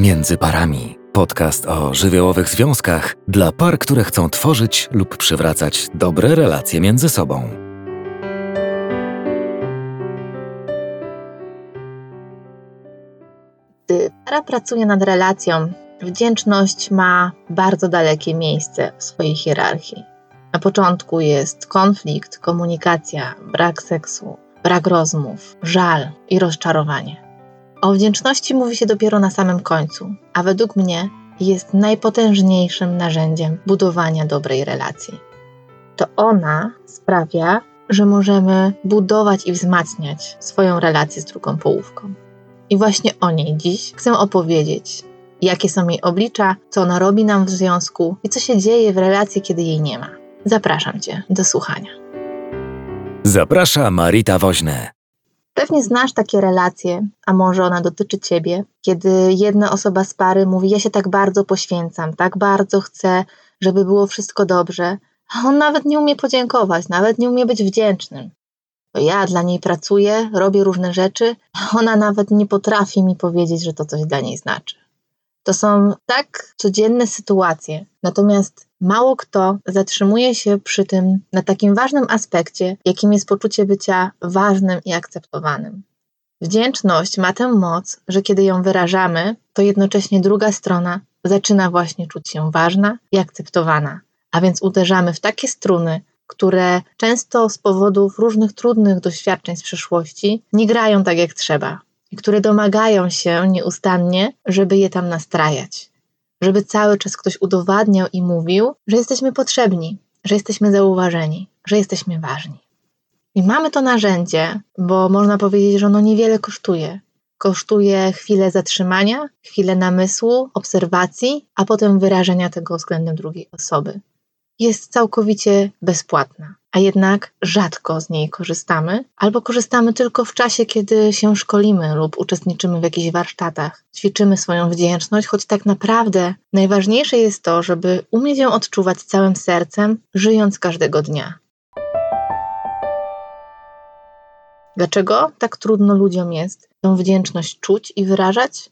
Między parami. Podcast o żywiołowych związkach dla par, które chcą tworzyć lub przywracać dobre relacje między sobą. Gdy para pracuje nad relacją, wdzięczność ma bardzo dalekie miejsce w swojej hierarchii. Na początku jest konflikt, komunikacja, brak seksu, brak rozmów, żal i rozczarowanie. O wdzięczności mówi się dopiero na samym końcu, a według mnie jest najpotężniejszym narzędziem budowania dobrej relacji. To ona sprawia, że możemy budować i wzmacniać swoją relację z drugą połówką. I właśnie o niej dziś chcę opowiedzieć. Jakie są jej oblicza, co ona robi nam w związku i co się dzieje w relacji, kiedy jej nie ma. Zapraszam Cię do słuchania. Zaprasza Marita Woźne. Pewnie znasz takie relacje, a może ona dotyczy ciebie, kiedy jedna osoba z pary mówi: Ja się tak bardzo poświęcam, tak bardzo chcę, żeby było wszystko dobrze, a on nawet nie umie podziękować, nawet nie umie być wdzięcznym. To ja dla niej pracuję, robię różne rzeczy, a ona nawet nie potrafi mi powiedzieć, że to coś dla niej znaczy. To są tak codzienne sytuacje, natomiast mało kto zatrzymuje się przy tym na takim ważnym aspekcie, jakim jest poczucie bycia ważnym i akceptowanym. Wdzięczność ma tę moc, że kiedy ją wyrażamy, to jednocześnie druga strona zaczyna właśnie czuć się ważna i akceptowana, a więc uderzamy w takie struny, które często z powodów różnych trudnych doświadczeń z przeszłości nie grają tak jak trzeba i które domagają się nieustannie, żeby je tam nastrajać. Żeby cały czas ktoś udowadniał i mówił, że jesteśmy potrzebni, że jesteśmy zauważeni, że jesteśmy ważni. I mamy to narzędzie, bo można powiedzieć, że ono niewiele kosztuje. Kosztuje chwilę zatrzymania, chwilę namysłu, obserwacji, a potem wyrażenia tego względem drugiej osoby. Jest całkowicie bezpłatna a jednak rzadko z niej korzystamy, albo korzystamy tylko w czasie, kiedy się szkolimy lub uczestniczymy w jakichś warsztatach, ćwiczymy swoją wdzięczność, choć tak naprawdę najważniejsze jest to, żeby umieć ją odczuwać całym sercem, żyjąc każdego dnia. Dlaczego tak trudno ludziom jest tą wdzięczność czuć i wyrażać?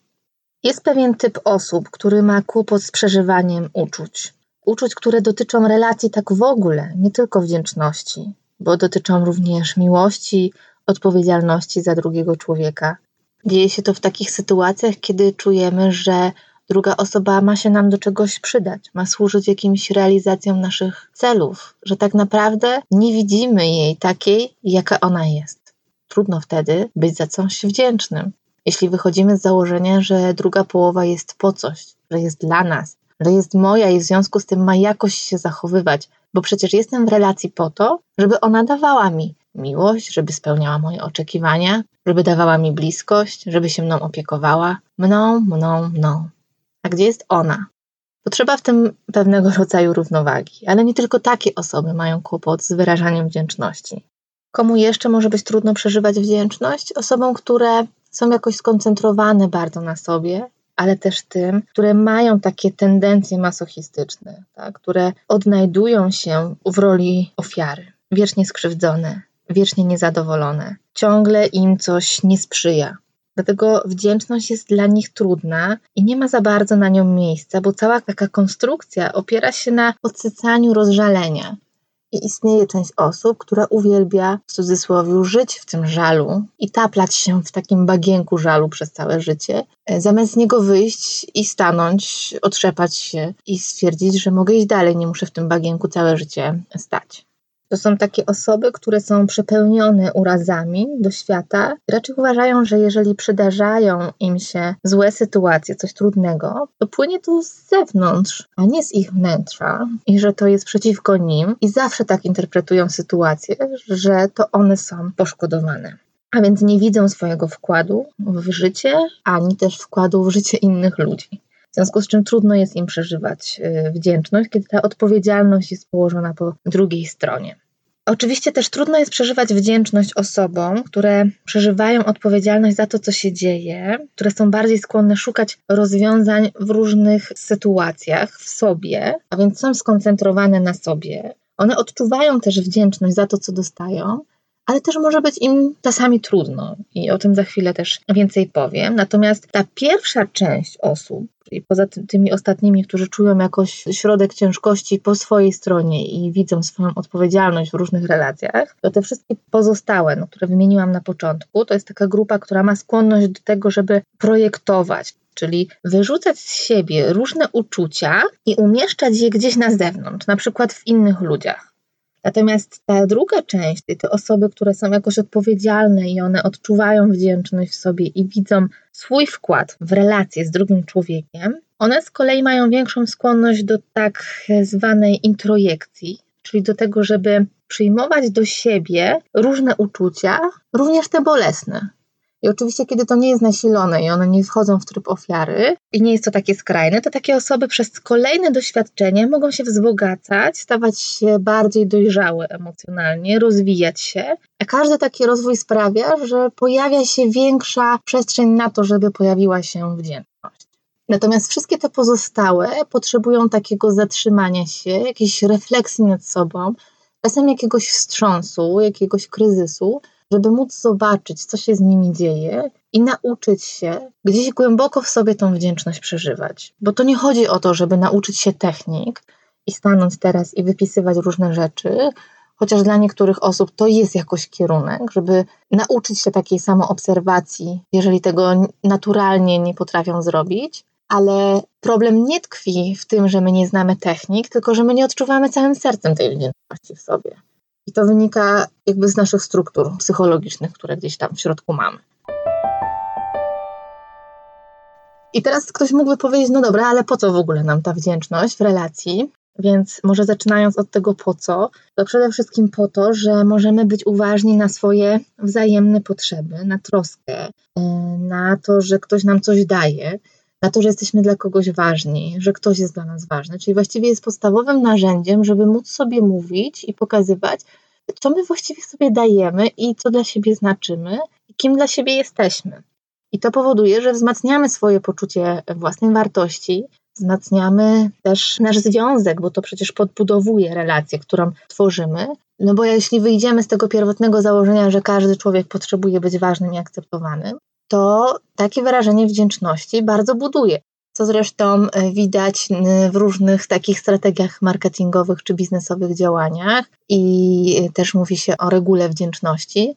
Jest pewien typ osób, który ma kłopot z przeżywaniem uczuć uczuć, które dotyczą relacji tak w ogóle, nie tylko wdzięczności, bo dotyczą również miłości, odpowiedzialności za drugiego człowieka. Dzieje się to w takich sytuacjach, kiedy czujemy, że druga osoba ma się nam do czegoś przydać, ma służyć jakimś realizacjom naszych celów, że tak naprawdę nie widzimy jej takiej, jaka ona jest. Trudno wtedy być za coś wdzięcznym. Jeśli wychodzimy z założenia, że druga połowa jest po coś, że jest dla nas, że jest moja i w związku z tym ma jakoś się zachowywać, bo przecież jestem w relacji po to, żeby ona dawała mi miłość, żeby spełniała moje oczekiwania, żeby dawała mi bliskość, żeby się mną opiekowała, mną, mną, mną. A gdzie jest ona? Potrzeba w tym pewnego rodzaju równowagi, ale nie tylko takie osoby mają kłopot z wyrażaniem wdzięczności. Komu jeszcze może być trudno przeżywać wdzięczność? Osobom, które są jakoś skoncentrowane bardzo na sobie ale też tym, które mają takie tendencje masochistyczne, tak? które odnajdują się w roli ofiary, wiecznie skrzywdzone, wiecznie niezadowolone, ciągle im coś nie sprzyja. Dlatego wdzięczność jest dla nich trudna i nie ma za bardzo na nią miejsca, bo cała taka konstrukcja opiera się na podsycaniu rozżalenia. I istnieje część osób, która uwielbia w cudzysłowie żyć w tym żalu i taplać się w takim bagienku żalu przez całe życie, e, zamiast z niego wyjść i stanąć, otrzepać się i stwierdzić, że mogę iść dalej, nie muszę w tym bagienku całe życie stać. To są takie osoby, które są przepełnione urazami do świata. Raczej uważają, że jeżeli przydarzają im się złe sytuacje, coś trudnego, to płynie to z zewnątrz, a nie z ich wnętrza i że to jest przeciwko nim i zawsze tak interpretują sytuację, że to one są poszkodowane. A więc nie widzą swojego wkładu w życie, ani też wkładu w życie innych ludzi. W związku z czym trudno jest im przeżywać y, wdzięczność, kiedy ta odpowiedzialność jest położona po drugiej stronie. Oczywiście też trudno jest przeżywać wdzięczność osobom, które przeżywają odpowiedzialność za to, co się dzieje, które są bardziej skłonne szukać rozwiązań w różnych sytuacjach w sobie, a więc są skoncentrowane na sobie. One odczuwają też wdzięczność za to, co dostają, ale też może być im czasami trudno i o tym za chwilę też więcej powiem. Natomiast ta pierwsza część osób, czyli poza tymi ostatnimi, którzy czują jakoś środek ciężkości po swojej stronie i widzą swoją odpowiedzialność w różnych relacjach, to te wszystkie pozostałe, no, które wymieniłam na początku, to jest taka grupa, która ma skłonność do tego, żeby projektować, czyli wyrzucać z siebie różne uczucia i umieszczać je gdzieś na zewnątrz, na przykład w innych ludziach. Natomiast ta druga część, te osoby, które są jakoś odpowiedzialne i one odczuwają wdzięczność w sobie i widzą swój wkład w relację z drugim człowiekiem, one z kolei mają większą skłonność do tak zwanej introjekcji, czyli do tego, żeby przyjmować do siebie różne uczucia, również te bolesne. I oczywiście, kiedy to nie jest nasilone i one nie wchodzą w tryb ofiary i nie jest to takie skrajne, to takie osoby przez kolejne doświadczenie mogą się wzbogacać, stawać się bardziej dojrzałe emocjonalnie, rozwijać się. A każdy taki rozwój sprawia, że pojawia się większa przestrzeń na to, żeby pojawiła się wdzięczność. Natomiast wszystkie te pozostałe potrzebują takiego zatrzymania się, jakiejś refleksji nad sobą, czasem jakiegoś wstrząsu, jakiegoś kryzysu, żeby móc zobaczyć, co się z nimi dzieje i nauczyć się gdzieś głęboko w sobie tą wdzięczność przeżywać. Bo to nie chodzi o to, żeby nauczyć się technik i stanąć teraz i wypisywać różne rzeczy, chociaż dla niektórych osób to jest jakoś kierunek, żeby nauczyć się takiej samoobserwacji, jeżeli tego naturalnie nie potrafią zrobić. Ale problem nie tkwi w tym, że my nie znamy technik, tylko że my nie odczuwamy całym sercem tej wdzięczności w sobie. I to wynika jakby z naszych struktur psychologicznych, które gdzieś tam w środku mamy. I teraz ktoś mógłby powiedzieć, no dobra, ale po co w ogóle nam ta wdzięczność w relacji? Więc może zaczynając od tego po co, to przede wszystkim po to, że możemy być uważni na swoje wzajemne potrzeby, na troskę, e, na to, że ktoś nam coś daje, na to, że jesteśmy dla kogoś ważni, że ktoś jest dla nas ważny. Czyli właściwie jest podstawowym narzędziem, żeby móc sobie mówić i pokazywać, co my właściwie sobie dajemy i co dla siebie znaczymy i kim dla siebie jesteśmy. I to powoduje, że wzmacniamy swoje poczucie własnej wartości, wzmacniamy też nasz związek, bo to przecież podbudowuje relację, którą tworzymy. No bo jeśli wyjdziemy z tego pierwotnego założenia, że każdy człowiek potrzebuje być ważnym i akceptowanym, to takie wyrażenie wdzięczności bardzo buduje. Co zresztą e, widać w różnych takich strategiach marketingowych czy biznesowych działaniach, i też mówi się o regule wdzięczności.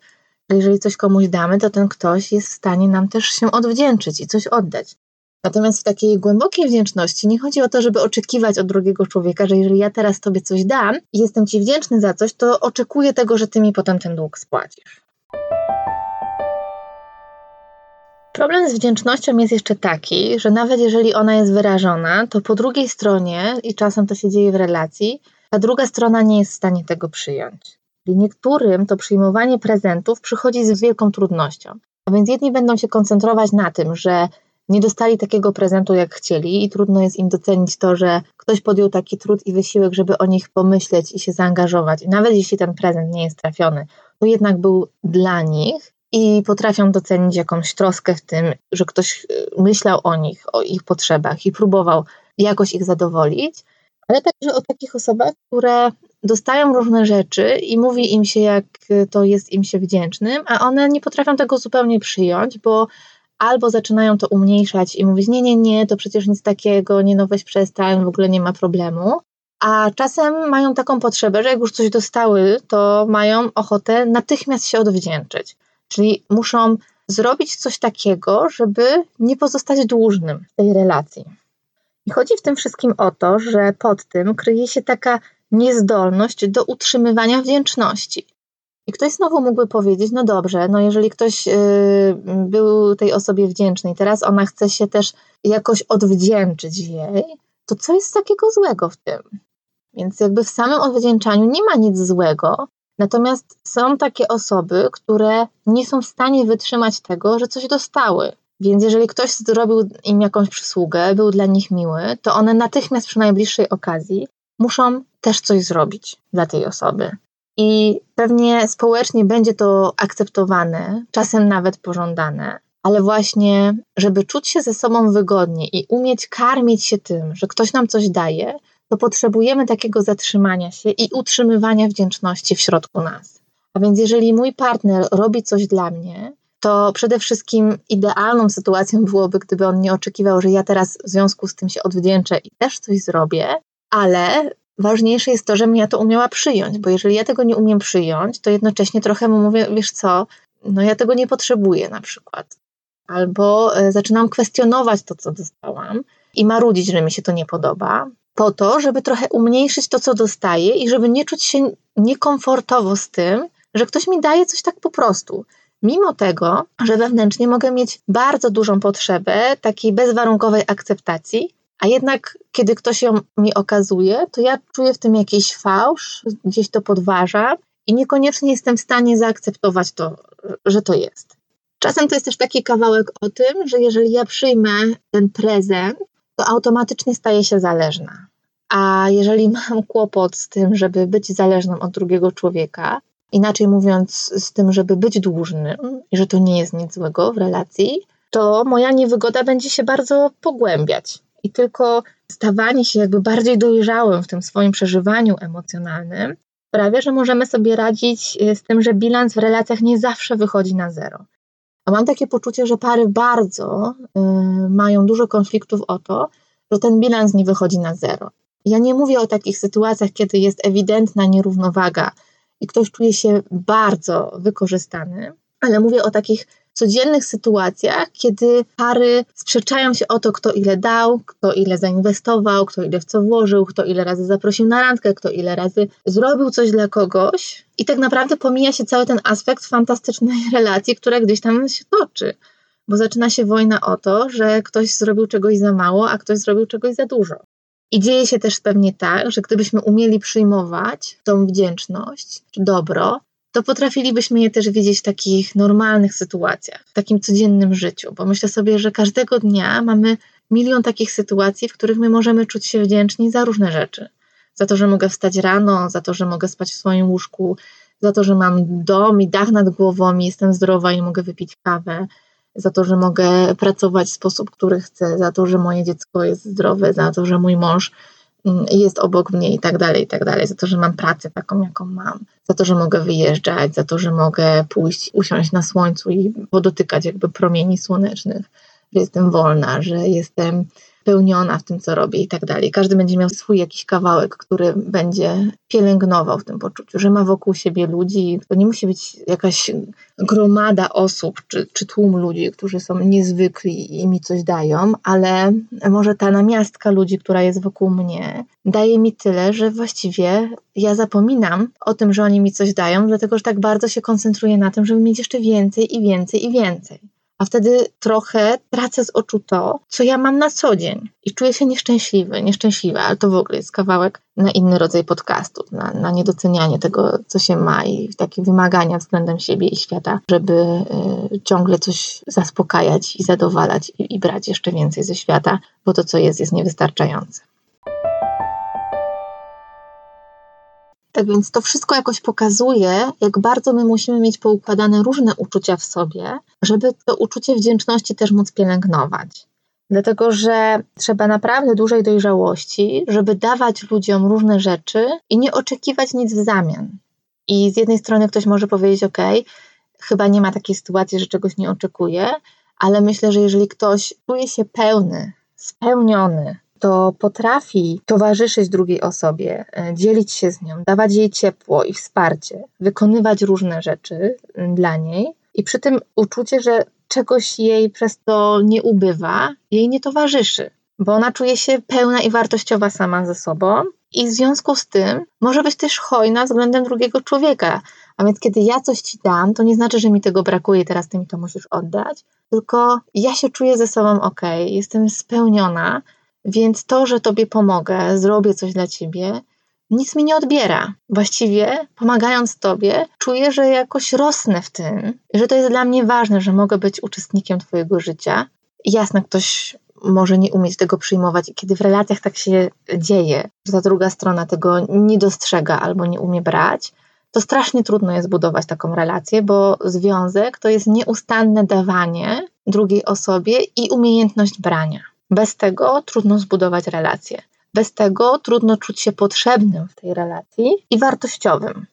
Jeżeli coś komuś damy, to ten ktoś jest w stanie nam też się odwdzięczyć i coś oddać. Natomiast w takiej głębokiej wdzięczności nie chodzi o to, żeby oczekiwać od drugiego człowieka, że jeżeli ja teraz tobie coś dam i jestem ci wdzięczny za coś, to oczekuję tego, że ty mi potem ten dług spłacisz. Problem z wdzięcznością jest jeszcze taki, że nawet jeżeli ona jest wyrażona, to po drugiej stronie, i czasem to się dzieje w relacji, ta druga strona nie jest w stanie tego przyjąć. I niektórym to przyjmowanie prezentów przychodzi z wielką trudnością. A więc jedni będą się koncentrować na tym, że nie dostali takiego prezentu, jak chcieli, i trudno jest im docenić to, że ktoś podjął taki trud i wysiłek, żeby o nich pomyśleć i się zaangażować. I nawet jeśli ten prezent nie jest trafiony, to jednak był dla nich i potrafią docenić jakąś troskę w tym, że ktoś y, myślał o nich, o ich potrzebach i próbował jakoś ich zadowolić, ale także o takich osobach, które dostają różne rzeczy i mówi im się, jak to jest im się wdzięcznym, a one nie potrafią tego zupełnie przyjąć, bo albo zaczynają to umniejszać i mówić: Nie, nie, nie, to przecież nic takiego, nie no weź przestań, w ogóle nie ma problemu. A czasem mają taką potrzebę, że jak już coś dostały, to mają ochotę natychmiast się odwdzięczyć. Czyli muszą zrobić coś takiego, żeby nie pozostać dłużnym w tej relacji. I chodzi w tym wszystkim o to, że pod tym kryje się taka niezdolność do utrzymywania wdzięczności. I ktoś znowu mógłby powiedzieć, no dobrze, no jeżeli ktoś yy, był tej osobie wdzięczny i teraz ona chce się też jakoś odwdzięczyć jej, to co jest takiego złego w tym? Więc jakby w samym odwdzięczaniu nie ma nic złego, Natomiast są takie osoby, które nie są w stanie wytrzymać tego, że coś dostały. Więc jeżeli ktoś zrobił im jakąś przysługę, był dla nich miły, to one natychmiast przy najbliższej okazji muszą też coś zrobić dla tej osoby. I pewnie społecznie będzie to akceptowane, czasem nawet pożądane, ale właśnie, żeby czuć się ze sobą wygodnie i umieć karmić się tym, że ktoś nam coś daje, to potrzebujemy takiego zatrzymania się i utrzymywania wdzięczności w środku nas. A więc jeżeli mój partner robi coś dla mnie, to przede wszystkim idealną sytuacją byłoby, gdyby on nie oczekiwał, że ja teraz w związku z tym się odwdzięczę i też coś zrobię, ale ważniejsze jest to, żebym ja to umiała przyjąć, bo jeżeli ja tego nie umiem przyjąć, to jednocześnie trochę mu mówię, wiesz co, no ja tego nie potrzebuję na przykład. Albo e, zaczynam kwestionować to, co dostałam i marudzić, że mi się to nie podoba, po to, żeby trochę umniejszyć to, co dostaję i żeby nie czuć się niekomfortowo z tym, że ktoś mi daje coś tak po prostu. Mimo tego, że wewnętrznie mogę mieć bardzo dużą potrzebę takiej bezwarunkowej akceptacji, a jednak kiedy ktoś ją mi okazuje, to ja czuję w tym jakiś fałsz, gdzieś to podważa i niekoniecznie jestem w stanie zaakceptować to, że to jest. Czasem to jest też taki kawałek o tym, że jeżeli ja przyjmę ten prezent, to automatycznie staję się zależna. A jeżeli mam kłopot z tym, żeby być zależną od drugiego człowieka, inaczej mówiąc, z tym, żeby być dłużnym i że to nie jest nic złego w relacji, to moja niewygoda będzie się bardzo pogłębiać. I tylko stawanie się jakby bardziej dojrzałym w tym swoim przeżywaniu emocjonalnym sprawia, że możemy sobie radzić z tym, że bilans w relacjach nie zawsze wychodzi na zero. A mam takie poczucie, że pary bardzo y, mają dużo konfliktów o to, że ten bilans nie wychodzi na zero. Ja nie mówię o takich sytuacjach, kiedy jest ewidentna nierównowaga i ktoś czuje się bardzo wykorzystany, ale mówię o takich codziennych sytuacjach, kiedy pary sprzeczają się o to, kto ile dał, kto ile zainwestował, kto ile w co włożył, kto ile razy zaprosił na randkę, kto ile razy zrobił coś dla kogoś. I tak naprawdę pomija się cały ten aspekt fantastycznej relacji, która gdzieś tam się toczy. Bo zaczyna się wojna o to, że ktoś zrobił czegoś za mało, a ktoś zrobił czegoś za dużo. I dzieje się też pewnie tak, że gdybyśmy umieli przyjmować tą wdzięczność, dobro, to potrafilibyśmy je też widzieć w takich normalnych sytuacjach, w takim codziennym życiu, bo myślę sobie, że każdego dnia mamy milion takich sytuacji, w których my możemy czuć się wdzięczni za różne rzeczy. Za to, że mogę wstać rano, za to, że mogę spać w swoim łóżku, za to, że mam dom i dach nad głową i jestem zdrowa i mogę wypić kawę, za to, że mogę pracować w sposób, który chcę, za to, że moje dziecko jest zdrowe, za to, że mój mąż jest obok mnie i tak dalej, i tak dalej, za to, że mam pracę taką, jaką mam, za to, że mogę wyjeżdżać, za to, że mogę pójść, usiąść na słońcu i podotykać jakby promieni słonecznych, że jestem wolna, że jestem spełniona w tym, co robię i tak dalej. Każdy będzie miał swój jakiś kawałek, który będzie pielęgnował w tym poczuciu, że ma wokół siebie ludzi. To nie musi być jakaś gromada osób czy, czy tłum ludzi, którzy są niezwykli i mi coś dają, ale może ta namiastka ludzi, która jest wokół mnie, daje mi tyle, że właściwie ja zapominam o tym, że oni mi coś dają, dlatego że tak bardzo się koncentruję na tym, żeby mieć jeszcze więcej i więcej i więcej a wtedy trochę tracę z oczu to, co ja mam na co dzień i czuję się nieszczęśliwy, nieszczęśliwa, ale to w ogóle jest kawałek na inny rodzaj podcastu, na, na niedocenianie tego, co się ma i takie wymagania względem siebie i świata, żeby y, ciągle coś zaspokajać i zadowalać i, i brać jeszcze więcej ze świata, bo to, co jest, jest niewystarczające. Tak więc to wszystko jakoś pokazuje, jak bardzo my musimy mieć poukładane różne uczucia w sobie, żeby to uczucie wdzięczności też móc pielęgnować. Dlatego, że trzeba naprawdę dużej dojrzałości, żeby dawać ludziom różne rzeczy i nie oczekiwać nic w zamian. I z jednej strony ktoś może powiedzieć: OK, chyba nie ma takiej sytuacji, że czegoś nie oczekuje, ale myślę, że jeżeli ktoś czuje się pełny, spełniony, to potrafi towarzyszyć drugiej osobie, e, dzielić się z nią, dawać jej ciepło i wsparcie, wykonywać różne rzeczy dla niej i przy tym uczucie, że czegoś jej przez to nie ubywa, jej nie towarzyszy, bo ona czuje się pełna i wartościowa sama ze sobą i w związku z tym może być też hojna względem drugiego człowieka. A więc kiedy ja coś ci dam, to nie znaczy, że mi tego brakuje, teraz ty mi to musisz oddać, tylko ja się czuję ze sobą ok, jestem spełniona, więc to, że Tobie pomogę, zrobię coś dla Ciebie, nic mi nie odbiera. Właściwie, pomagając Tobie, czuję, że jakoś rosnę w tym, że to jest dla mnie ważne, że mogę być uczestnikiem Twojego życia. Jasne, ktoś może nie umieć tego przyjmować, kiedy w relacjach tak się dzieje, że ta druga strona tego nie dostrzega albo nie umie brać, to strasznie trudno jest budować taką relację, bo związek to jest nieustanne dawanie drugiej osobie i umiejętność brania. Bez tego trudno zbudować relacje. Bez tego trudno czuć się potrzebnym w tej relacji i wartościowym.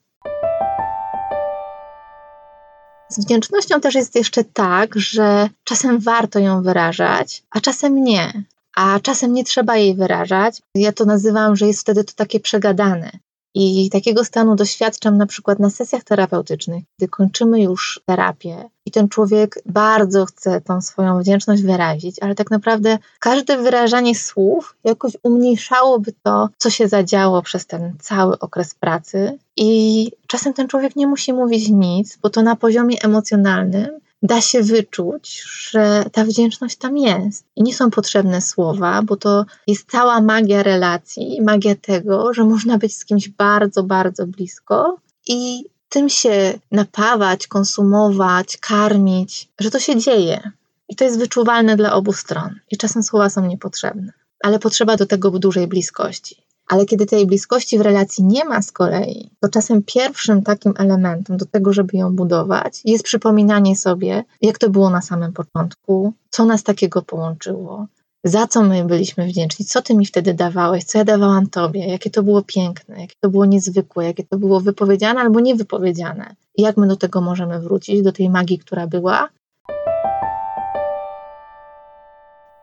Z wdzięcznością też jest jeszcze tak, że czasem warto ją wyrażać, a czasem nie. A czasem nie trzeba jej wyrażać. Ja to nazywam, że jest wtedy to takie przegadane. I takiego stanu doświadczam na przykład na sesjach terapeutycznych, gdy kończymy już terapię i ten człowiek bardzo chce tą swoją wdzięczność wyrazić, ale tak naprawdę każde wyrażanie słów jakoś umniejszałoby to, co się zadziało przez ten cały okres pracy. I czasem ten człowiek nie musi mówić nic, bo to na poziomie emocjonalnym da się wyczuć, że ta wdzięczność tam jest. I nie są potrzebne słowa, bo to jest cała magia relacji, magia tego, że można być z kimś bardzo, bardzo blisko i tym się napawać, konsumować, karmić, że to się dzieje. I to jest wyczuwalne dla obu stron. I czasem słowa są niepotrzebne, ale potrzeba do tego dużej bliskości. Ale kiedy tej bliskości w relacji nie ma z kolei, to czasem pierwszym takim elementem do tego, żeby ją budować, jest przypominanie sobie, jak to było na samym początku, co nas takiego połączyło, za co my byliśmy wdzięczni, co ty mi wtedy dawałeś, co ja dawałam tobie, jakie to było piękne, jakie to było niezwykłe, jakie to było wypowiedziane albo niewypowiedziane. I jak my do tego możemy wrócić, do tej magii, która była,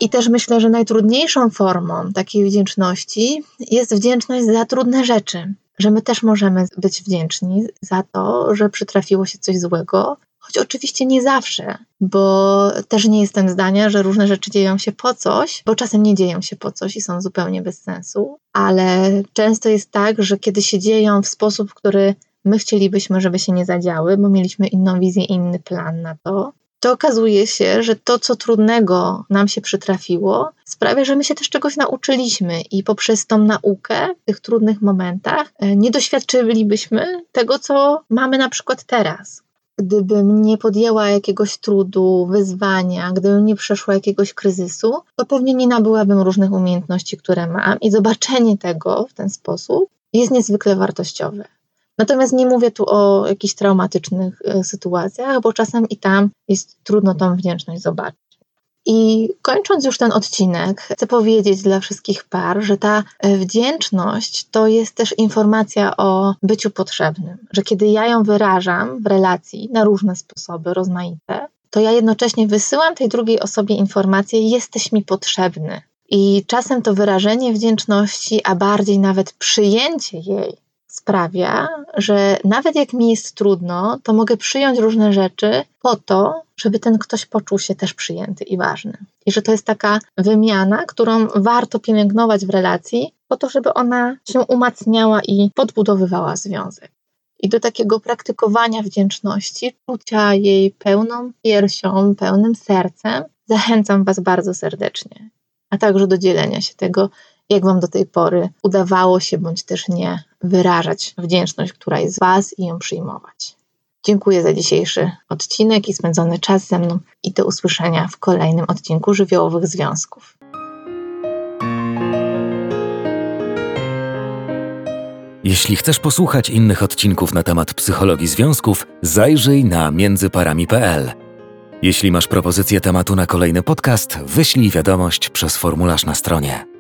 I też myślę, że najtrudniejszą formą takiej wdzięczności jest wdzięczność za trudne rzeczy. Że my też możemy być wdzięczni za to, że przytrafiło się coś złego, choć oczywiście nie zawsze, bo też nie jestem zdania, że różne rzeczy dzieją się po coś, bo czasem nie dzieją się po coś i są zupełnie bez sensu, ale często jest tak, że kiedy się dzieją w sposób, który my chcielibyśmy, żeby się nie zadziały, bo mieliśmy inną wizję, inny plan na to, to okazuje się, że to, co trudnego nam się przytrafiło, sprawia, że my się też czegoś nauczyliśmy i poprzez tą naukę w tych trudnych momentach e, nie doświadczylibyśmy tego, co mamy na przykład teraz. Gdybym nie podjęła jakiegoś trudu, wyzwania, gdybym nie przeszła jakiegoś kryzysu, to pewnie nie nabyłabym różnych umiejętności, które mam, i zobaczenie tego w ten sposób jest niezwykle wartościowe. Natomiast nie mówię tu o jakichś traumatycznych e, sytuacjach, bo czasem i tam jest trudno tą wdzięczność zobaczyć. I kończąc już ten odcinek, chcę powiedzieć dla wszystkich par, że ta e, wdzięczność to jest też informacja o byciu potrzebnym, że kiedy ja ją wyrażam w relacji na różne sposoby, rozmaite, to ja jednocześnie wysyłam tej drugiej osobie informację: jesteś mi potrzebny. I czasem to wyrażenie wdzięczności, a bardziej nawet przyjęcie jej, sprawia, że nawet jak mi jest trudno, to mogę przyjąć różne rzeczy po to, żeby ten ktoś poczuł się też przyjęty i ważny. I że to jest taka wymiana, którą warto pielęgnować w relacji, po to, żeby ona się umacniała i podbudowywała związek. I do takiego praktykowania wdzięczności, czucia jej pełną piersią, pełnym sercem, zachęcam Was bardzo serdecznie. A także do dzielenia się tego, jak Wam do tej pory udawało się, bądź też nie, wyrażać wdzięczność, która jest z Was i ją przyjmować. Dziękuję za dzisiejszy odcinek i spędzony czas ze mną i do usłyszenia w kolejnym odcinku Żywiołowych Związków. Jeśli chcesz posłuchać innych odcinków na temat psychologii związków, zajrzyj na międzyparami.pl. Jeśli masz propozycję tematu na kolejny podcast, wyślij wiadomość przez formularz na stronie.